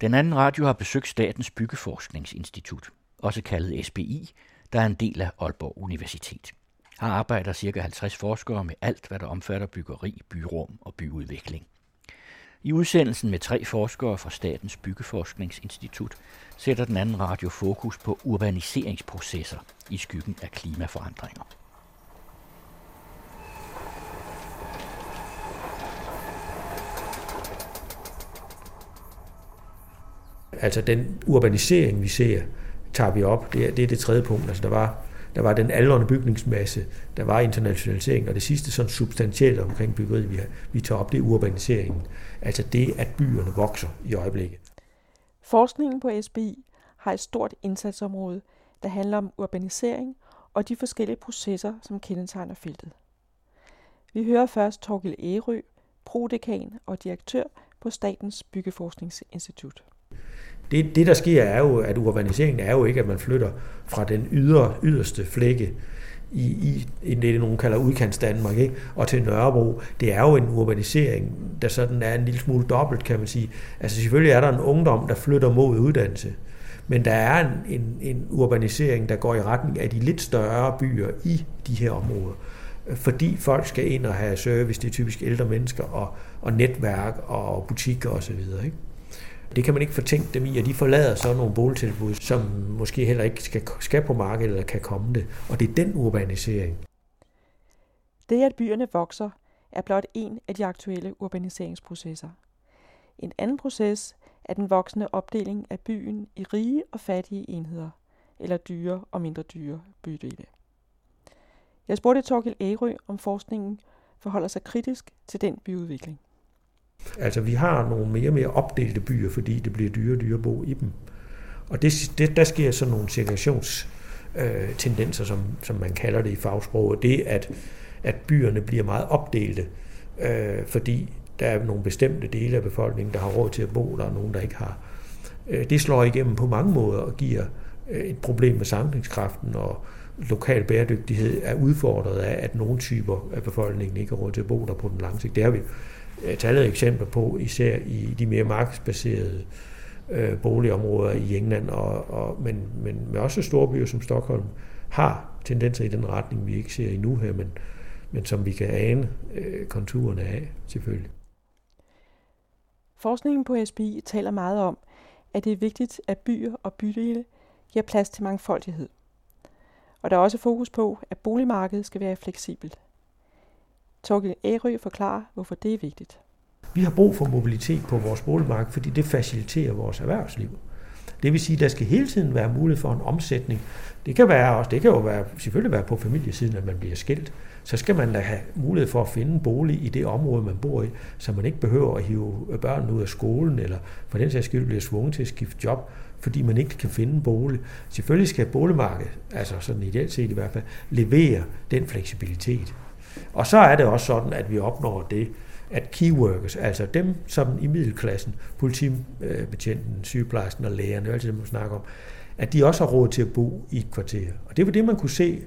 Den anden radio har besøgt Statens Byggeforskningsinstitut, også kaldet SBI, der er en del af Aalborg Universitet. Her arbejder ca. 50 forskere med alt, hvad der omfatter byggeri, byrum og byudvikling. I udsendelsen med tre forskere fra Statens Byggeforskningsinstitut sætter den anden radio fokus på urbaniseringsprocesser i skyggen af klimaforandringer. Altså den urbanisering, vi ser, tager vi op. Det er det, er det tredje punkt. Altså der var, der var den aldrende bygningsmasse, der var internationalisering, og det sidste sådan substantielle omkring byggeriet, vi, har, vi tager op, det er urbaniseringen. Altså det, at byerne vokser i øjeblikket. Forskningen på SBI har et stort indsatsområde, der handler om urbanisering og de forskellige processer, som kendetegner feltet. Vi hører først Torgild Ærø, prodekan og direktør på Statens Byggeforskningsinstitut. Det, det, der sker, er jo, at urbaniseringen er jo ikke, at man flytter fra den ydre, yderste flække i, i, i det, nogen kalder udkants Danmark, ikke? og til Nørrebro. Det er jo en urbanisering, der sådan er en lille smule dobbelt, kan man sige. Altså selvfølgelig er der en ungdom, der flytter mod uddannelse, men der er en, en, en urbanisering, der går i retning af de lidt større byer i de her områder. Fordi folk skal ind og have service, det er typisk ældre mennesker, og, og netværk og butikker osv. Ikke? Det kan man ikke fortænke dem i, at de forlader så nogle boligtilbud, som måske heller ikke skal, skal på markedet eller kan komme det. Og det er den urbanisering. Det, at byerne vokser, er blot en af de aktuelle urbaniseringsprocesser. En anden proces er den voksende opdeling af byen i rige og fattige enheder, eller dyre og mindre dyre bydele. Jeg spurgte Torgild Ærø, om forskningen forholder sig kritisk til den byudvikling. Altså vi har nogle mere og mere opdelte byer, fordi det bliver dyrere og dyrere at bo i dem. Og det, det, der sker sådan nogle segregationstendenser, øh, som, som man kalder det i fagsproget. Det, at, at byerne bliver meget opdelte, øh, fordi der er nogle bestemte dele af befolkningen, der har råd til at bo, der er nogen, der ikke har. Øh, det slår igennem på mange måder og giver øh, et problem med samlingskraften og lokal bæredygtighed er udfordret af, at nogle typer af befolkningen ikke har råd til at bo der på den lange sigt. Det har vi Øh, tallet eksempler på, især i de mere markedsbaserede øh, boligområder i England, og, og, men, men med også store byer som Stockholm har tendenser i den retning, vi ikke ser endnu her, men, men som vi kan ane øh, konturerne af, selvfølgelig. Forskningen på SBI taler meget om, at det er vigtigt, at byer og bydele giver plads til mangfoldighed. Og der er også fokus på, at boligmarkedet skal være fleksibelt. Torgild Ærø forklarer, hvorfor det er vigtigt. Vi har brug for mobilitet på vores boligmarked, fordi det faciliterer vores erhvervsliv. Det vil sige, at der skal hele tiden være mulighed for en omsætning. Det kan, være også, det kan jo være, selvfølgelig være på familiesiden, at man bliver skilt. Så skal man da have mulighed for at finde en bolig i det område, man bor i, så man ikke behøver at hive børnene ud af skolen, eller for den sags skyld bliver tvunget til at skifte job, fordi man ikke kan finde en bolig. Selvfølgelig skal boligmarkedet, altså sådan ideelt set i hvert fald, levere den fleksibilitet. Og så er det også sådan, at vi opnår det, at keyworkers, altså dem som i middelklassen, politibetjenten, sygeplejersken og lægerne, altid dem, man snakker om, at de også har råd til at bo i et kvarter. Og det var det, man kunne se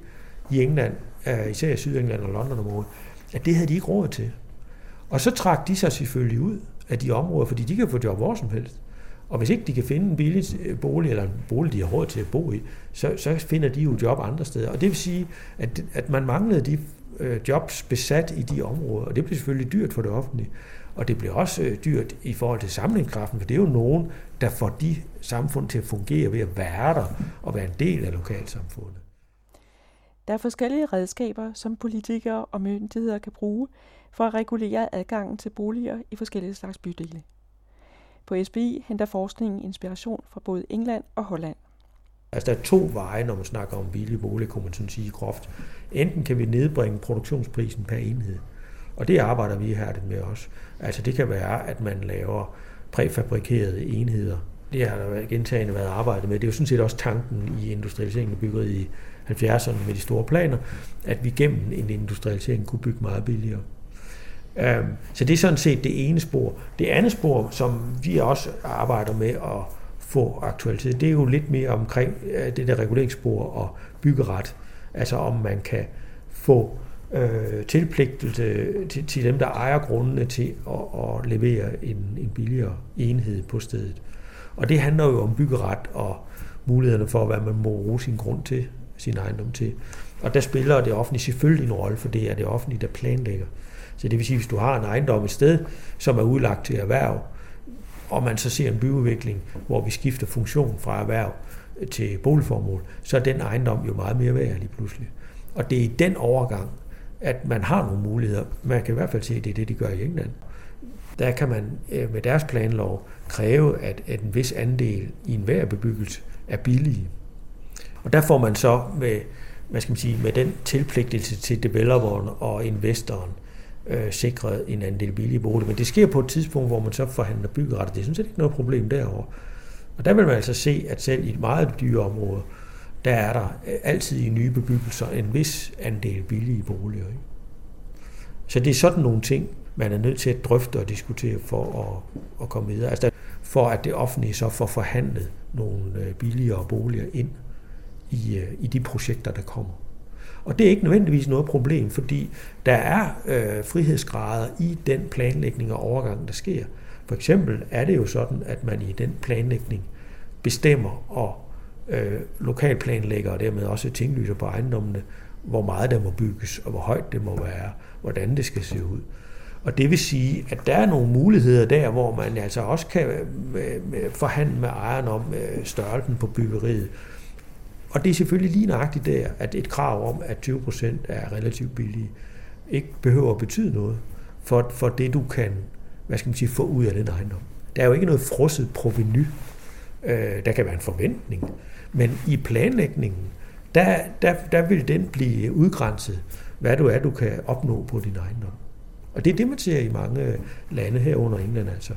i England, øh, især i Sydengland og London-området, at det havde de ikke råd til. Og så trak de sig selvfølgelig ud af de områder, fordi de kan få job hvor som helst. Og hvis ikke de kan finde en billig øh, bolig, eller en bolig, de har råd til at bo i, så, så finder de jo job andre steder. Og det vil sige, at, at man manglede de øh, jobs besat i de områder, og det bliver selvfølgelig dyrt for det offentlige. Og det bliver også øh, dyrt i forhold til samlingskraften, for det er jo nogen, der får de samfund til at fungere ved at være der og være en del af lokalsamfundet. Der er forskellige redskaber, som politikere og myndigheder kan bruge for at regulere adgangen til boliger i forskellige slags bydele. På SBI henter forskningen inspiration fra både England og Holland. Altså der er to veje, når man snakker om billig bolig, kunne man sådan sige groft. Enten kan vi nedbringe produktionsprisen per enhed, og det arbejder vi her med også. Altså det kan være, at man laver præfabrikerede enheder. Det har der gentagende været arbejdet med. Det er jo sådan set også tanken i industrialiseringen af byggeriet i 70'erne med de store planer, at vi gennem en industrialisering kunne bygge meget billigere. Øhm, så det er sådan set det ene spor. Det andet spor, som vi også arbejder med at få aktualitet, det er jo lidt mere omkring øh, det der reguleringsspor og byggeret. Altså om man kan få øh, tilpligtelse til, til dem, der ejer grundene til at, at levere en, en billigere enhed på stedet. Og det handler jo om byggeret og mulighederne for, hvad man må bruge sin grund til, sin ejendom til. Og der spiller det offentlige selvfølgelig en rolle, for det er det offentlige, der planlægger. Så det vil sige, hvis du har en ejendom et sted, som er udlagt til erhverv, og man så ser en byudvikling, hvor vi skifter funktion fra erhverv til boligformål, så er den ejendom jo meget mere værd lige pludselig. Og det er i den overgang, at man har nogle muligheder. Man kan i hvert fald se, at det er det, de gør i England. Der kan man øh, med deres planlov kræve, at, at en vis andel i enhver bebyggelse er billige. Og der får man så med, hvad skal man sige, med den tilpligtelse til developeren og investoren øh, Øh, sikret en andel billige bolig. Men det sker på et tidspunkt, hvor man så forhandler byggeret. Det er sådan set ikke noget problem derovre. Og der vil man altså se, at selv i et meget dyre område, der er der øh, altid i nye bebyggelser en vis andel billige boliger. Ikke? Så det er sådan nogle ting, man er nødt til at drøfte og diskutere for at, at komme videre. Altså for at det offentlige så får forhandlet nogle øh, billigere boliger ind i, i de projekter, der kommer. Og det er ikke nødvendigvis noget problem, fordi der er øh, frihedsgrader i den planlægning og overgang, der sker. For eksempel er det jo sådan, at man i den planlægning bestemmer og øh, lokalplanlægger og dermed også tinglyser på ejendommene, hvor meget der må bygges og hvor højt det må være, hvordan det skal se ud. Og det vil sige, at der er nogle muligheder der, hvor man altså også kan øh, øh forhandle med ejeren om øh, størrelsen på byggeriet. Og det er selvfølgelig lige nøjagtigt der, at et krav om, at 20% er relativt billige, ikke behøver at betyde noget for, for det, du kan hvad skal man sige, få ud af den ejendom. Der er jo ikke noget frosset proveny. Øh, der kan være en forventning. Men i planlægningen, der, der, der vil den blive udgrænset, hvad du er, du kan opnå på din ejendom. Og det er det, man ser i mange lande herunder England, altså,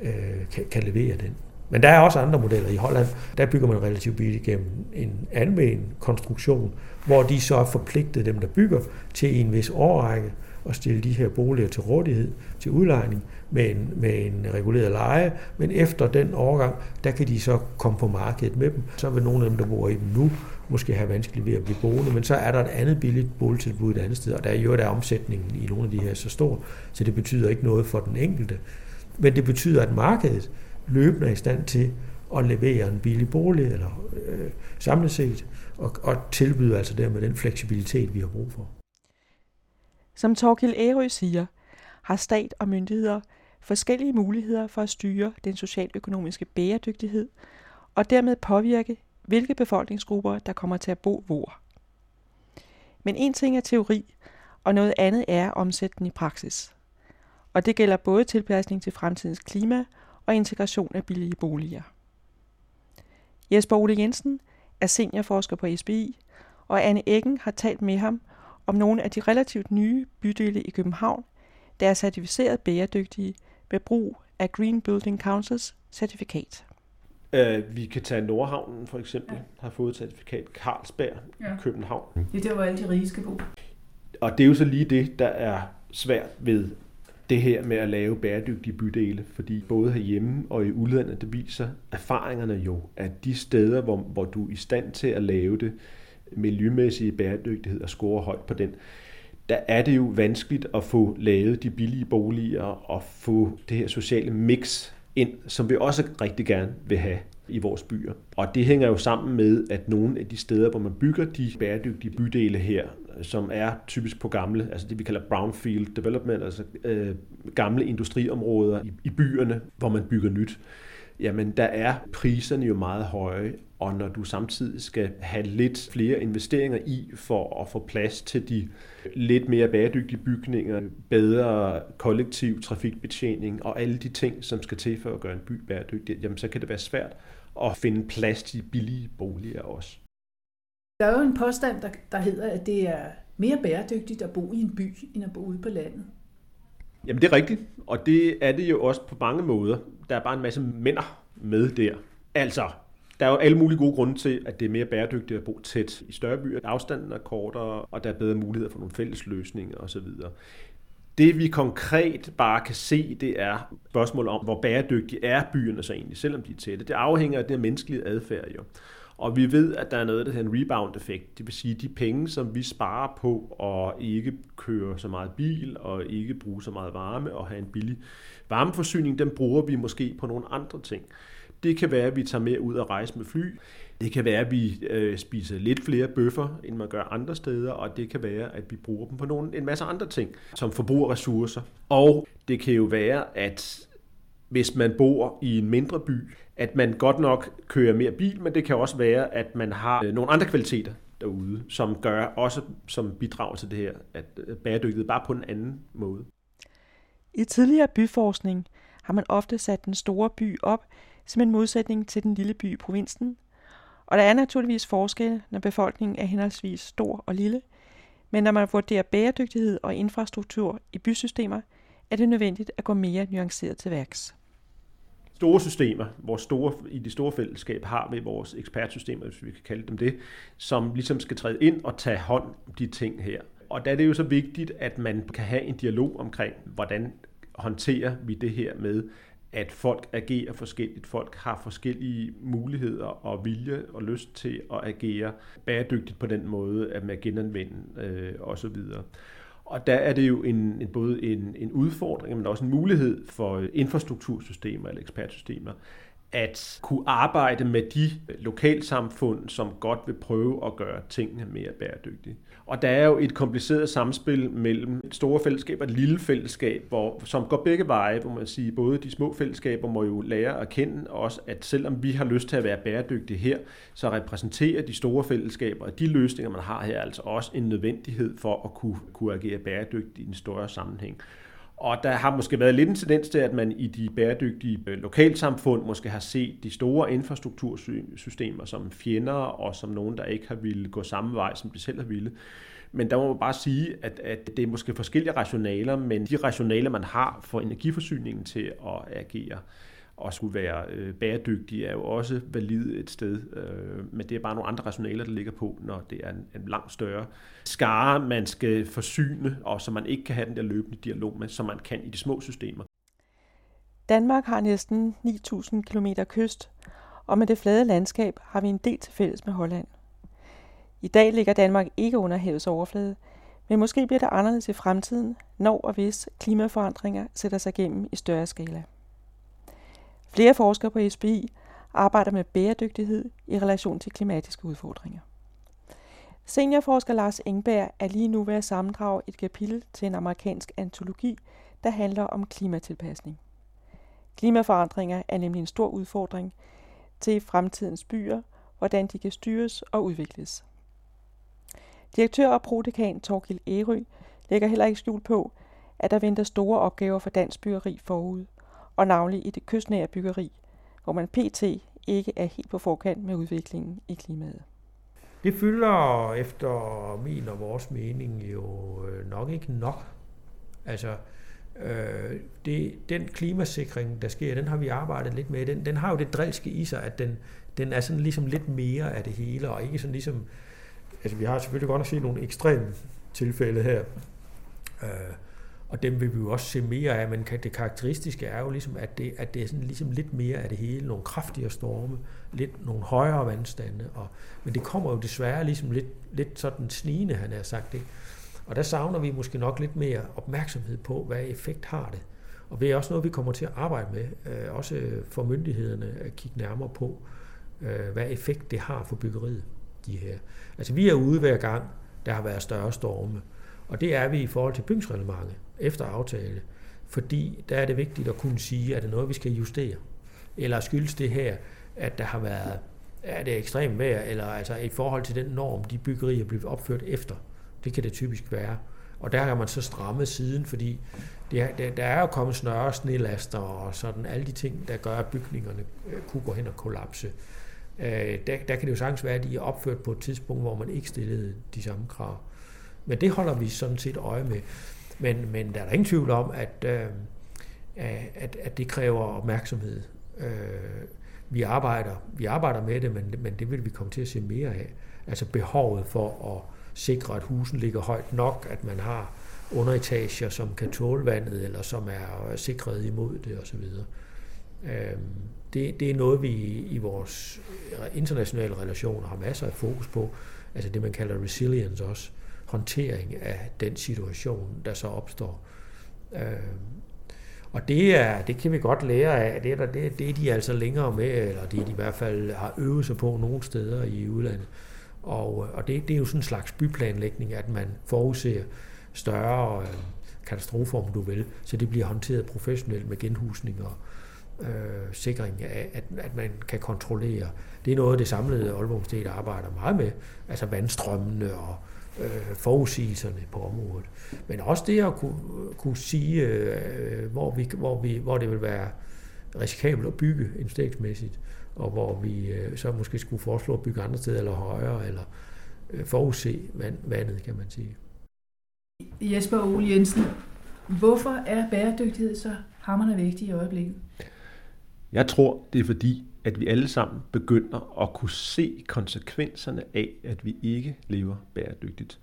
øh, kan, kan levere den. Men der er også andre modeller. I Holland, der bygger man relativt billigt gennem en almen konstruktion, hvor de så er forpligtet, dem der bygger, til i en vis årrække at stille de her boliger til rådighed til udlejning med en, med en reguleret leje, men efter den overgang, der kan de så komme på markedet med dem. Så vil nogle af dem, der bor i dem nu, måske have vanskeligt ved at blive boende, men så er der et andet billigt boligtilbud et andet sted, og der er jo der omsætningen i nogle af de her så stor, så det betyder ikke noget for den enkelte. Men det betyder, at markedet løbende er i stand til at levere en billig bolig, eller øh, samlet set, og, og tilbyde altså dermed den fleksibilitet, vi har brug for. Som Torkil Ærø siger, har stat og myndigheder forskellige muligheder for at styre den socialøkonomiske bæredygtighed og dermed påvirke, hvilke befolkningsgrupper, der kommer til at bo hvor. Men en ting er teori, og noget andet er at omsætte den i praksis. Og det gælder både tilpasning til fremtidens klima og integration af billige boliger. Jesper Ole Jensen er seniorforsker på SBI, og Anne Eggen har talt med ham om nogle af de relativt nye bydele i København, der er certificeret bæredygtige med brug af Green Building Councils certifikat. Uh, vi kan tage Nordhavnen for eksempel, ja. har fået certifikat Carlsberg ja. i København. Det er der, hvor alle de rige skal bo. Og det er jo så lige det, der er svært ved det her med at lave bæredygtige bydele, fordi både herhjemme og i udlandet, det viser erfaringerne jo, at de steder, hvor, hvor du er i stand til at lave det, miljømæssige bæredygtighed og score højt på den, der er det jo vanskeligt at få lavet de billige boliger og få det her sociale mix ind, som vi også rigtig gerne vil have i vores byer. Og det hænger jo sammen med, at nogle af de steder, hvor man bygger de bæredygtige bydele her, som er typisk på gamle, altså det vi kalder brownfield development, altså øh, gamle industriområder i, i byerne, hvor man bygger nyt, jamen der er priserne jo meget høje, og når du samtidig skal have lidt flere investeringer i for at få plads til de lidt mere bæredygtige bygninger, bedre kollektiv trafikbetjening og alle de ting, som skal til for at gøre en by bæredygtig, jamen så kan det være svært at finde plads til billige boliger også. Der er jo en påstand, der, der hedder, at det er mere bæredygtigt at bo i en by, end at bo ude på landet. Jamen det er rigtigt, og det er det jo også på mange måder. Der er bare en masse mænder med der. Altså, der er jo alle mulige gode grunde til, at det er mere bæredygtigt at bo tæt i større byer. Afstanden er kortere, og der er bedre muligheder for nogle fælles løsninger osv. Det vi konkret bare kan se, det er spørgsmålet om, hvor bæredygtige er byerne så egentlig, selvom de er tætte. Det afhænger af det menneskelige adfærd jo. Og vi ved, at der er noget, der hedder en rebound-effekt. Det vil sige, at de penge, som vi sparer på at ikke køre så meget bil og ikke bruge så meget varme og have en billig varmeforsyning, den bruger vi måske på nogle andre ting. Det kan være, at vi tager mere ud og rejse med fly. Det kan være, at vi øh, spiser lidt flere bøffer, end man gør andre steder, og det kan være, at vi bruger dem på nogle, en masse andre ting, som forbruger ressourcer. Og det kan jo være, at hvis man bor i en mindre by, at man godt nok kører mere bil, men det kan også være, at man har øh, nogle andre kvaliteter derude, som gør også som bidrager til det her, at øh, bæredygtighed bare på en anden måde. I tidligere byforskning har man ofte sat den store by op som en modsætning til den lille by i provinsen, og der er naturligvis forskel, når befolkningen er henholdsvis stor og lille, men når man vurderer bæredygtighed og infrastruktur i bysystemer, er det nødvendigt at gå mere nuanceret til værks store systemer, vores store, i de store fællesskab har vi vores ekspertsystemer, hvis vi kan kalde dem det, som ligesom skal træde ind og tage hånd om de ting her. Og der er det jo så vigtigt, at man kan have en dialog omkring, hvordan håndterer vi det her med, at folk agerer forskelligt. Folk har forskellige muligheder og vilje og lyst til at agere bæredygtigt på den måde, at man genanvende øh, osv. Og der er det jo en, en, både en, en udfordring, men også en mulighed for øh, infrastruktursystemer eller ekspertsystemer, at kunne arbejde med de lokalsamfund, som godt vil prøve at gøre tingene mere bæredygtige. Og der er jo et kompliceret samspil mellem et store fællesskab og et lille fællesskab, hvor, som går begge veje, hvor man siger, både de små fællesskaber må jo lære at kende også, at selvom vi har lyst til at være bæredygtige her, så repræsenterer de store fællesskaber og de løsninger, man har her, altså også en nødvendighed for at kunne, kunne agere bæredygtigt i en større sammenhæng. Og der har måske været lidt en tendens til, at man i de bæredygtige øh, lokalsamfund måske har set de store infrastruktursystemer som fjender og som nogen, der ikke har ville gå samme vej, som de selv har ville. Men der må man bare sige, at, at det er måske forskellige rationaler, men de rationaler, man har for energiforsyningen til at agere, og skulle være øh, bæredygtig, er jo også valid et sted. Øh, men det er bare nogle andre rationaler, der ligger på, når det er en, en langt større skare, man skal forsyne, og som man ikke kan have den der løbende dialog med, som man kan i de små systemer. Danmark har næsten 9.000 km kyst, og med det flade landskab har vi en del til fælles med Holland. I dag ligger Danmark ikke under havets overflade, men måske bliver det anderledes i fremtiden, når og hvis klimaforandringer sætter sig igennem i større skala. Flere forskere på SBI arbejder med bæredygtighed i relation til klimatiske udfordringer. Seniorforsker Lars Engberg er lige nu ved at sammendrage et kapitel til en amerikansk antologi, der handler om klimatilpasning. Klimaforandringer er nemlig en stor udfordring til fremtidens byer, hvordan de kan styres og udvikles. Direktør og prodekan Torgild Ærø lægger heller ikke skjul på, at der venter store opgaver for dansk byggeri forud – og navnlig i det kystnære byggeri, hvor man pt. ikke er helt på forkant med udviklingen i klimaet. Det fylder efter min og vores mening jo øh, nok ikke nok. Altså, øh, det, den klimasikring, der sker, den har vi arbejdet lidt med. Den, den har jo det drilske i sig, at den, den er sådan ligesom lidt mere af det hele, og ikke sådan ligesom... Altså, vi har selvfølgelig godt nok set nogle ekstreme tilfælde her. Øh, og dem vil vi jo også se mere af, men det karakteristiske er jo ligesom, at det, at det er sådan ligesom lidt mere af det hele, nogle kraftigere storme, lidt nogle højere vandstande, og, men det kommer jo desværre ligesom lidt, lidt sådan snigende, han har sagt det. Og der savner vi måske nok lidt mere opmærksomhed på, hvad effekt har det. Og det er også noget, vi kommer til at arbejde med, øh, også for myndighederne at kigge nærmere på, øh, hvad effekt det har for byggeriet, de her. Altså vi er ude hver gang, der har været større storme, og det er vi i forhold til bygningsreglementet efter aftale, fordi der er det vigtigt at kunne sige, at det er noget, vi skal justere. Eller skyldes det her, at der har været er det ekstremt vejr, eller altså i forhold til den norm, de byggerier blevet opført efter. Det kan det typisk være. Og der har man så strammet siden, fordi det der, der er jo kommet snørre snelaster og sådan alle de ting, der gør, at bygningerne øh, kunne gå hen og kollapse. Øh, der, der kan det jo sagtens være, at de er opført på et tidspunkt, hvor man ikke stillede de samme krav. Men det holder vi sådan set øje med. Men, men der er der ingen tvivl om, at, øh, at, at det kræver opmærksomhed. Øh, vi arbejder, vi arbejder med det, men, men det vil vi komme til at se mere af. Altså behovet for at sikre, at husen ligger højt nok, at man har underetager, som kan tåle vandet, eller som er øh, sikret imod det osv. Øh, det, det er noget, vi i vores internationale relationer har masser af fokus på. Altså det, man kalder resilience også håndtering af den situation, der så opstår. Øh, Og det, er, det kan vi godt lære af. Det er, der, det, det er de altså længere med, eller det er de i hvert fald har øvet sig på nogle steder i udlandet. Og, og det, det er jo sådan en slags byplanlægning, at man forudser større øh, katastrofer, om du vil, så det bliver håndteret professionelt med genhusning og øh, sikring af, at, at man kan kontrollere. Det er noget, det samlede Aalborg State arbejder meget med, altså vandstrømmene og øh, forudsigelserne på området. Men også det at kunne, kunne sige, øh, hvor, vi, hvor, vi, hvor det vil være risikabelt at bygge investeringsmæssigt, og hvor vi øh, så måske skulle foreslå at bygge andre steder, eller højere, eller øh, forudse vand, vandet, kan man sige. Jesper Ole Jensen, hvorfor er bæredygtighed så hammerne vigtig i øjeblikket? Jeg tror, det er fordi, at vi alle sammen begynder at kunne se konsekvenserne af, at vi ikke lever bæredygtigt.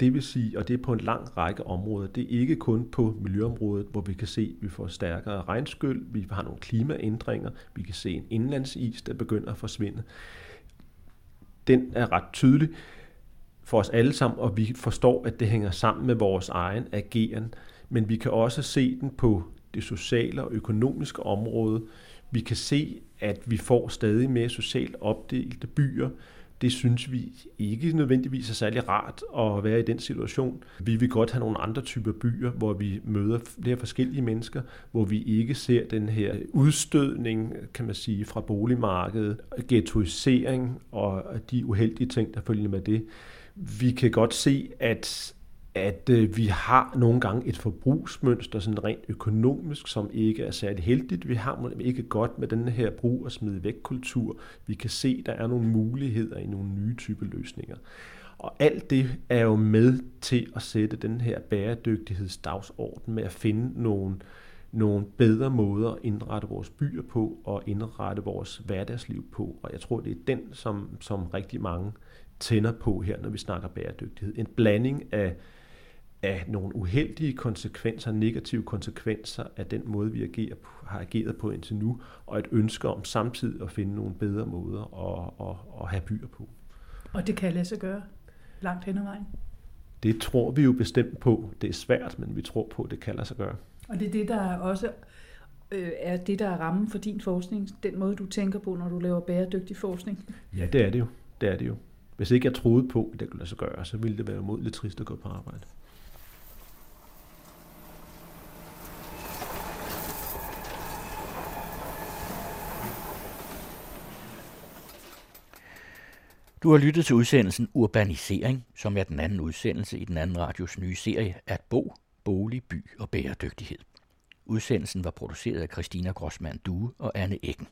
Det vil sige, og det er på en lang række områder, det er ikke kun på miljøområdet, hvor vi kan se, at vi får stærkere regnskyld, vi har nogle klimaændringer, vi kan se en indlandsis, der begynder at forsvinde. Den er ret tydelig for os alle sammen, og vi forstår, at det hænger sammen med vores egen ageren, men vi kan også se den på det sociale og økonomiske område. Vi kan se, at vi får stadig mere socialt opdelte byer. Det synes vi ikke nødvendigvis er særlig rart at være i den situation. Vi vil godt have nogle andre typer byer, hvor vi møder flere forskellige mennesker, hvor vi ikke ser den her udstødning, kan man sige, fra boligmarkedet, ghettoisering og de uheldige ting, der følger med det. Vi kan godt se, at at øh, vi har nogle gange et forbrugsmønster, sådan rent økonomisk, som ikke er særlig heldigt. Vi har ikke godt med den her brug og smide væk kultur. Vi kan se, at der er nogle muligheder i nogle nye type løsninger. Og alt det er jo med til at sætte den her bæredygtighedsdagsorden med at finde nogle, nogle bedre måder at indrette vores byer på og indrette vores hverdagsliv på. Og jeg tror, det er den, som, som rigtig mange tænder på her, når vi snakker bæredygtighed. En blanding af af nogle uheldige konsekvenser, negative konsekvenser af den måde, vi agerer har ageret på indtil nu, og et ønske om samtidig at finde nogle bedre måder at, at, at have byer på. Og det kan lade sig gøre langt hen ad vejen? Det tror vi jo bestemt på. Det er svært, men vi tror på, at det kan lade sig gøre. Og det er det, der også øh, er det, der er rammen for din forskning, den måde, du tænker på, når du laver bæredygtig forskning? Ja, det er det jo. Det er det jo. Hvis ikke jeg troede på, at det kunne lade sig gøre, så ville det være mod lidt trist at gå på arbejde. Du har lyttet til udsendelsen Urbanisering, som er den anden udsendelse i den anden radios nye serie At bo, bolig, by og bæredygtighed. Udsendelsen var produceret af Christina Grossmann Due og Anne Eggen.